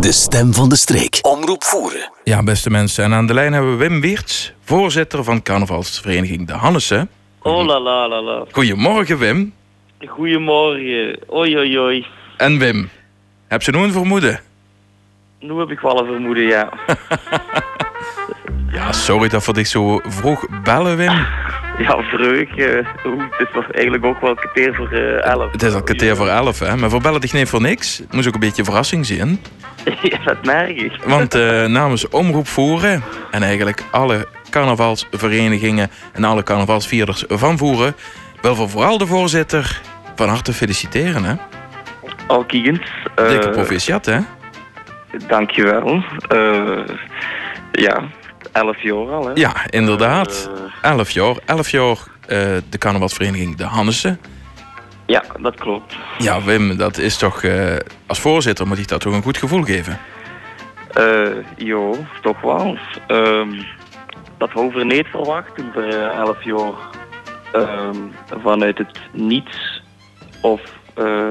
De stem van de streek. Omroep voeren. Ja, beste mensen. En aan de lijn hebben we Wim Weerts, voorzitter van carnavalsvereniging De Hannessen. Oh la la la la. Goedemorgen, Wim. Goedemorgen. Oei oei oei. En Wim, heb je nu een vermoeden? Nu heb ik wel een vermoeden, ja. Ja, sorry dat we dich zo vroeg bellen, Wim. Ja, vreug. eh, het is toch eigenlijk ook wel kwartier voor eh, elf. Het is al kwartier voor elf, hè. Maar we bellen dich niet voor niks. Het moest ook een beetje verrassing zien. ja, dat merk ik. Want eh, namens Omroep Voeren en eigenlijk alle carnavalsverenigingen en alle carnavalsvierders van Voeren... wil vooral de voorzitter van harte feliciteren, hè. Al Kiegens. eh, Dikke proficiat, hè. Dankjewel. Eh ja, elf jaar al, hè. Ja, inderdaad. 11 jaar. 11 jaar de carnavalsvereniging De Hannessen. Ja, dat klopt. Ja, Wim, dat is toch... eh, als voorzitter moet ik dat toch een goed gevoel geven? Eh jo, toch wel. Ehm, dat hoeven we niet verwacht toen we elf jaar ehm, vanuit het niets of eh,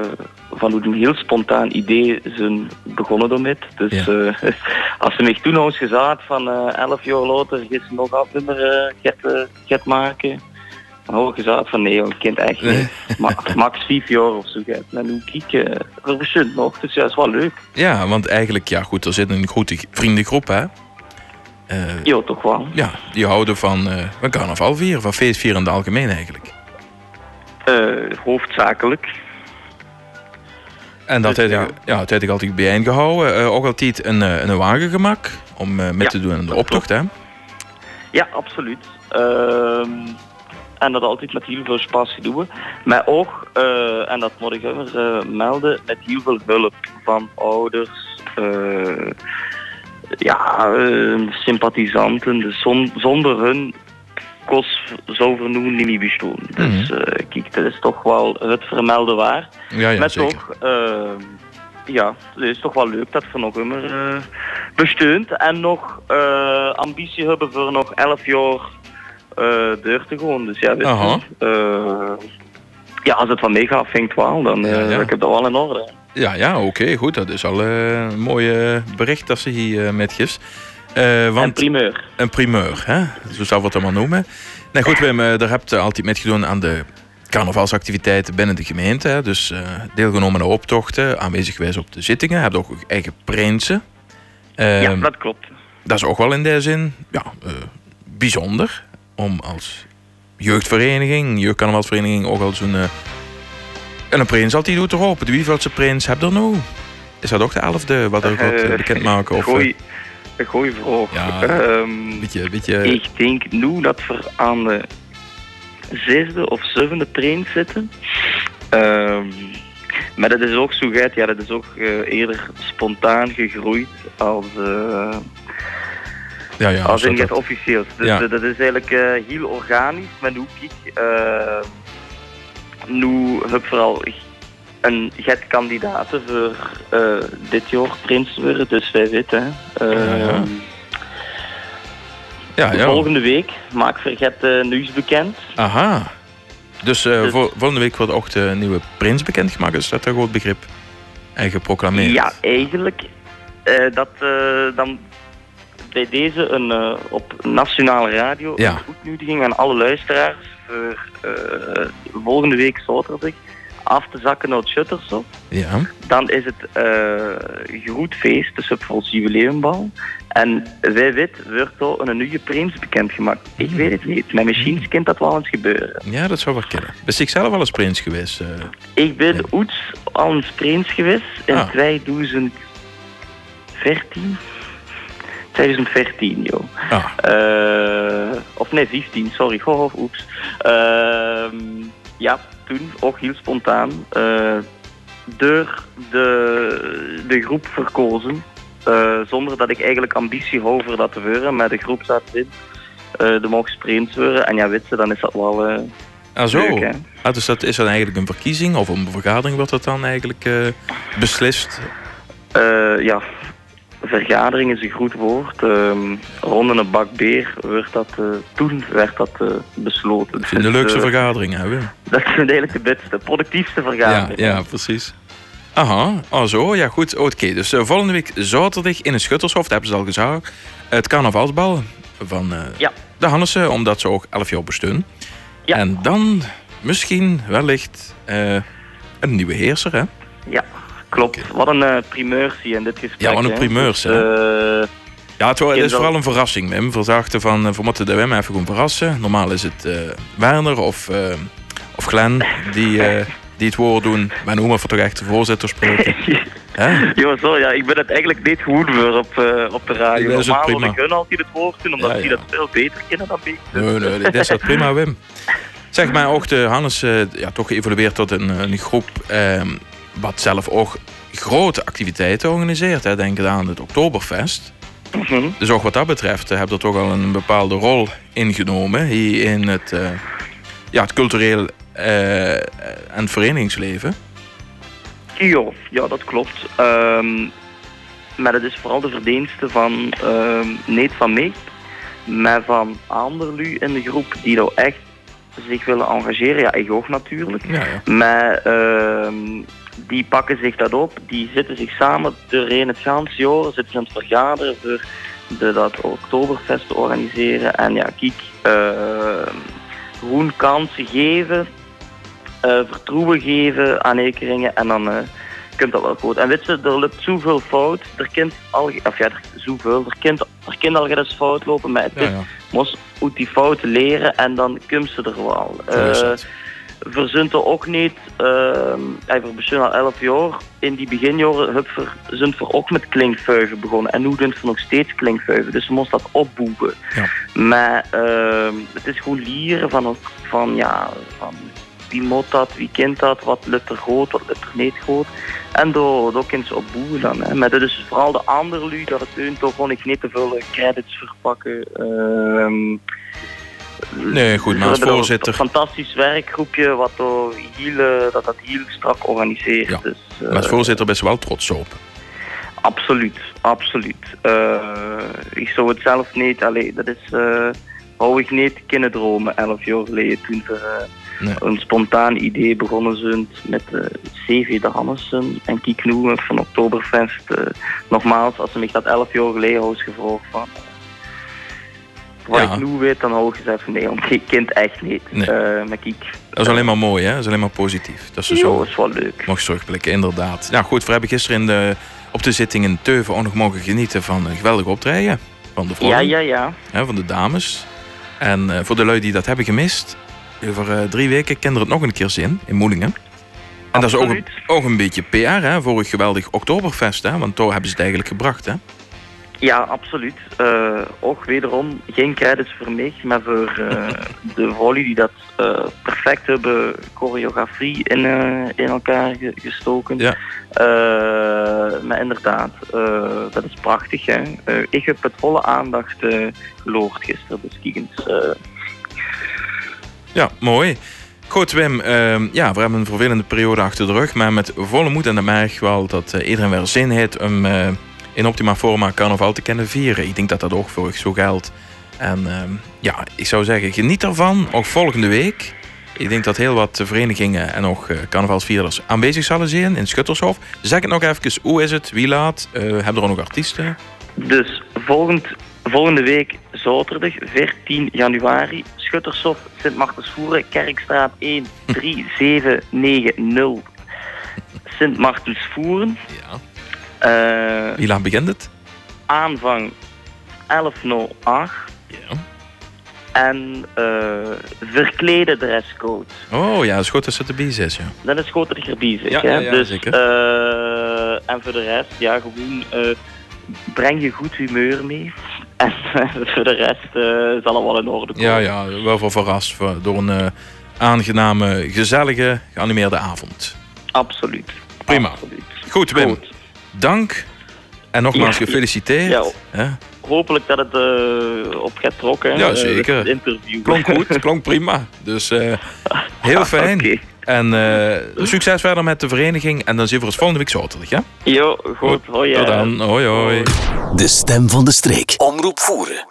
vanuit een heel spontaan idee zijn begonnen daarmee. Dus Ja. als ze mij toen nog eens gezegd van elf jaar later ze nog altijd nummer eh, get, get maken. Had ik gezegd van nee, joh, kind echt niet. Ma- max vijf jaar of zo. En nu kijk, uh, er bestond nog, dus ja, is wel leuk. Ja, want eigenlijk, ja goed, er zit een goede vriendengroep, hè. Eh, Ja, toch wel. ja, die houden van, eh van carnaval vieren, van feestvieren in het algemeen eigenlijk. Eh, hoofdzakelijk. En dat Dus, heb ik, ja. ja, dat heb ik altijd bijeengehouden. Eh ook altijd een, een wagengemak om mee Ja, te doen aan de optocht, hè. Ja, absoluut. En dat altijd met heel veel passie doen. Maar ook, eh, en dat moet ik even eh, melden, met heel veel hulp van ouders, eh, ja, sympathisanten. Dus zon- zonder hun kost zou vernoemen niet bestaan. Dus eh, kijk, dat is toch wel het vermelden waar. Ja, ja, Met zeker. ook, eh, ja, het is toch wel leuk dat we nog immer eh besteunt en nog ambitie hebben voor nog 11 jaar eh deur te gaan. Dus ja, eh, ja, als het van gaat, vindt wel, dan eh Ja, ja. ik heb dat wel in orde. Ja, ja, oké, goed. Dat is al een mooi bericht dat ze hier met. Eh, En want primeur. een primeur, hè? zo zou we het allemaal noemen. Nee, goed, Wim, daar hebt je altijd met gedaan aan de carnavalsactiviteiten binnen de gemeente. Hè? Dus deelgenomen aan optochten, aanwezig geweest op de zittingen. Heb ook eigen prinsen. ja, Ehm, dat klopt. dat is ook wel in die zin ja, bijzonder om als jeugdvereniging, jeugdcarnavalsvereniging, ook al zo'n. eh, en een prins altijd doet erop. De wieveldse prins heb er nou? Is dat ook de elfde wat er gaat eh, Eh, bekendmaken? Of, eh, Goeie, een goeie vraag. Ja. Ehm, beetje, beetje, Ik denk nu dat we aan de zesde of zevende prins zitten. Ehm, maar dat is ook zo gaat, ja, dat is ook eh, eerder spontaan gegroeid als, eh, ja, ja, als in het officieel. Dus Ja. eh, dat is eigenlijk eh, heel organisch. Maar nu eh, nu heb ik vooral een get kandidaten voor eh, dit jaar prins worden, dus wij weten. hè. Ja, ja. Ehm, ja, ja. Volgende week maak Verget nieuws bekend. Aha. Dus, eh, Dus- vol- volgende week wordt ook de nieuwe prins bekendgemaakt. Is dat een goed begrip? En geproclameerd. Ja, eigenlijk. eh, dat eh, dan bij deze een, eh, op nationale radio Ja. een aan alle luisteraars voor eh, volgende week zaterdag af te zakken naar het Shutterstop. Ja. Dan is het eh groot feest, op ons jubileumbal. En wij weten, wordt er een nieuwe prins bekendgemaakt. Ik Hmm. weet het niet, maar misschien kan dat wel eens gebeuren. Ja, dat zou wel kennen. Ben ik zelf wel eens prins geweest? Ik ben Ja. ooit al eens prins geweest in Ah. 2014. 2014, joh. ah, Eh, of nee, 15, sorry. Ho, ho, oeps. Ehm, ja, toen ook heel spontaan. eh, door de, de groep verkozen. Eh, zonder dat ik eigenlijk ambitie voor dat te worden. Maar de groep zat erin. eh de mocht prins worden. En ja, weet je, dan is dat wel ah zo. leuk. Ah, dus dat is dan eigenlijk een verkiezing of een vergadering wordt dat dan eigenlijk beslist? Ja, vergadering is een goed woord. Ehm rond een bak beer werd dat, eh, toen werd dat eh, besloten. De Dus, leukste eh, vergadering, hè Wim? Dat is eigenlijk de beste, productiefste Ja, vergadering. ja, precies. Aha, oh zo, ja goed. Oké, dus uh, volgende week zaterdag in een Schuttershof, dat hebben ze al gezegd. Het carnavalsbal van uh, ja. de Hannessen, omdat ze ook 11 jaar bestaan. Ja. En dan misschien wellicht uh, een nieuwe heerser, hè? Ja, klopt. Wat een uh, primeursie in dit gesprek. Ja, wat een primeursie. Dus, ja, het, is vooral een verrassing, Wim. We dachten van, we moeten de Wim even gewoon verrassen. Normaal is het Werner of, of Glenn die die het woord doen. Mijn oma voor toch echt de voorzitter spreken. ja, zo, ja, ik ben het eigenlijk niet goed voor op, uh, op de radio. Normaal wil ik hun altijd het woord doen, omdat ja, die dat veel beter kennen dan ik. Nee, nee, dat is dat prima, Wim. Zeg maar, ook de Hannes uh, ja, toch geëvolueerd tot een, een groep uh, wat zelf ook grote activiteiten organiseert. Hè. Denk aan het Oktoberfest. Mm -hmm. Dus ook wat dat betreft heb er toch al een bepaalde rol ingenomen hier in het, ja, het cultureel uh, en het verenigingsleven. Ja, ja dat klopt. Um, maar het is vooral de verdienste van um, niet van mij, maar van Anderlu in de groep die nou echt zich willen engageren. Ja, ik ook natuurlijk. Ja, ja. Maar uh, die pakken zich dat op, die zitten zich samen doorheen het ganse jaar, zitten ze aan het vergaderen voor de, dat Oktoberfest te organiseren. En ja, kijk, uh, gewoon kansen geven uh, vertrouwen geven aan ekeringen en dan uh, kunt dat wel goed. En weet je, er loopt zoveel fout. Er kind al, of ja, er, zoveel. Er kind, er kind al eens fout lopen, maar het ja, ja. moest uit die fouten leren en dan komt ze er wel. Uh, verzint er ook niet, uh, bestaan al 11 jaar. In die beginjaren heb zijn we ook met klinkvuiven begonnen. En nu doen we nog steeds klinkvuiven. Dus we moesten dat opboeken. Ja. Maar uh, het is gewoon leren van, van, ja, van wie moet dat, wie kent dat, wat lukt er groot, wat lukt er niet groot. En door, door kunnen ze dan. Hè. Maar dat is vooral de andere lui, dat het hun toch gewoon niet te veel credits verpakken. Uh, nee, goed, maar als voorzitter... Een fantastisch werkgroepje wat heel, dat dat heel strak organiseert. Ja. Dus, uh, maar als voorzitter best wel trots op. Absoluut, absoluut. Uh, ik zou het zelf niet, allee, dat is... Uh, hou ik niet kunnen dromen, elf jaar geleden toen nee. een spontaan idee begonnen zijn met CV de Hannessen en Kiek Noemen van Oktoberfest. Nogmaals, als ze mij dat elf jaar geleden had gevraagd van wat ja. ik nu weet, dan hou ik gezegd van nee, want ik kind echt niet. Nee. Uh, maar kijk, dat is alleen maar mooi, hè? Dat is alleen maar positief. Dat is ja, zo. is wel leuk. Mag terugblikken, inderdaad. Nou goed, we hebben gisteren in de, op de zitting in Teuven ook nog mogen genieten van een geweldig optreden. Van de vrouwen. Ja, ja, ja. Hè, van de dames. En uh, voor de lui die dat hebben gemist, over uh, drie weken kent er het nog een keer zin in Moelingen. En Absoluut. dat is ook, ook een beetje PR hè, voor een geweldig Oktoberfest, hè, want daar hebben ze het eigenlijk gebracht. Hè? Ja, absoluut. Uh, ook wederom geen credits voor mij, maar voor uh, de volley die dat uh, perfect hebben choreografie in, in elkaar gestoken. Ja. maar inderdaad, dat is prachtig. Hè? ik heb het volle aandacht geloord gisteren, dus kijk eens. Ja, mooi. Goed, Wim. Uh, ja, we hebben een vervelende periode achter de rug. Maar met volle moed en de merk wel dat uh, iedereen weer zin heeft om uh, in optima forma carnaval te kunnen vieren. Ik denk dat dat ook voor zo geldt. En uh, ja, ik zou zeggen, geniet ervan. Ook volgende week. Ik denk dat heel wat verenigingen en ook carnavalsvierders aanwezig zullen zijn in Schuttershof. Zeg het nog even, hoe is het? Wie laat? hebben er ook nog artiesten? Dus volgend, volgende week zaterdag 14 januari Schuttershof, Sint Martensvoeren, Kerkstraat 1 3790 Sint Martensvoeren. Ja. Uh, Wie laat begint het? Aanvang 1108. Ja. En uh, verklede dresscode. Oh ja, dat is goed dat het erbij is, ja. Dat is goed dat het erbij is, ja, hè? Ja, ja, dus, zeker. Uh, en voor de rest, ja, gewoon breng je goed humeur mee. En voor de rest zal er wel in orde komen. Ja, ja, wel voor verrast voor, door een aangename, gezellige, geanimeerde avond. Absoluut. Prima. Absoluut. Goed, Wim. Goed. Dank. En nogmaals Ja. gefeliciteerd. Ja. Hopelijk dat het uh, op gaat trokken. Ja, eh, zeker. het interview. Klonk goed, klonk prima. Dus uh, heel fijn. Oké. En uh, succes verder met de vereniging. En dan zien we ons volgende week zaterdag, ja? Jo, goed. Hoi. Tot dan. Hoi, hoi. De stem van de streek. Omroep voeren.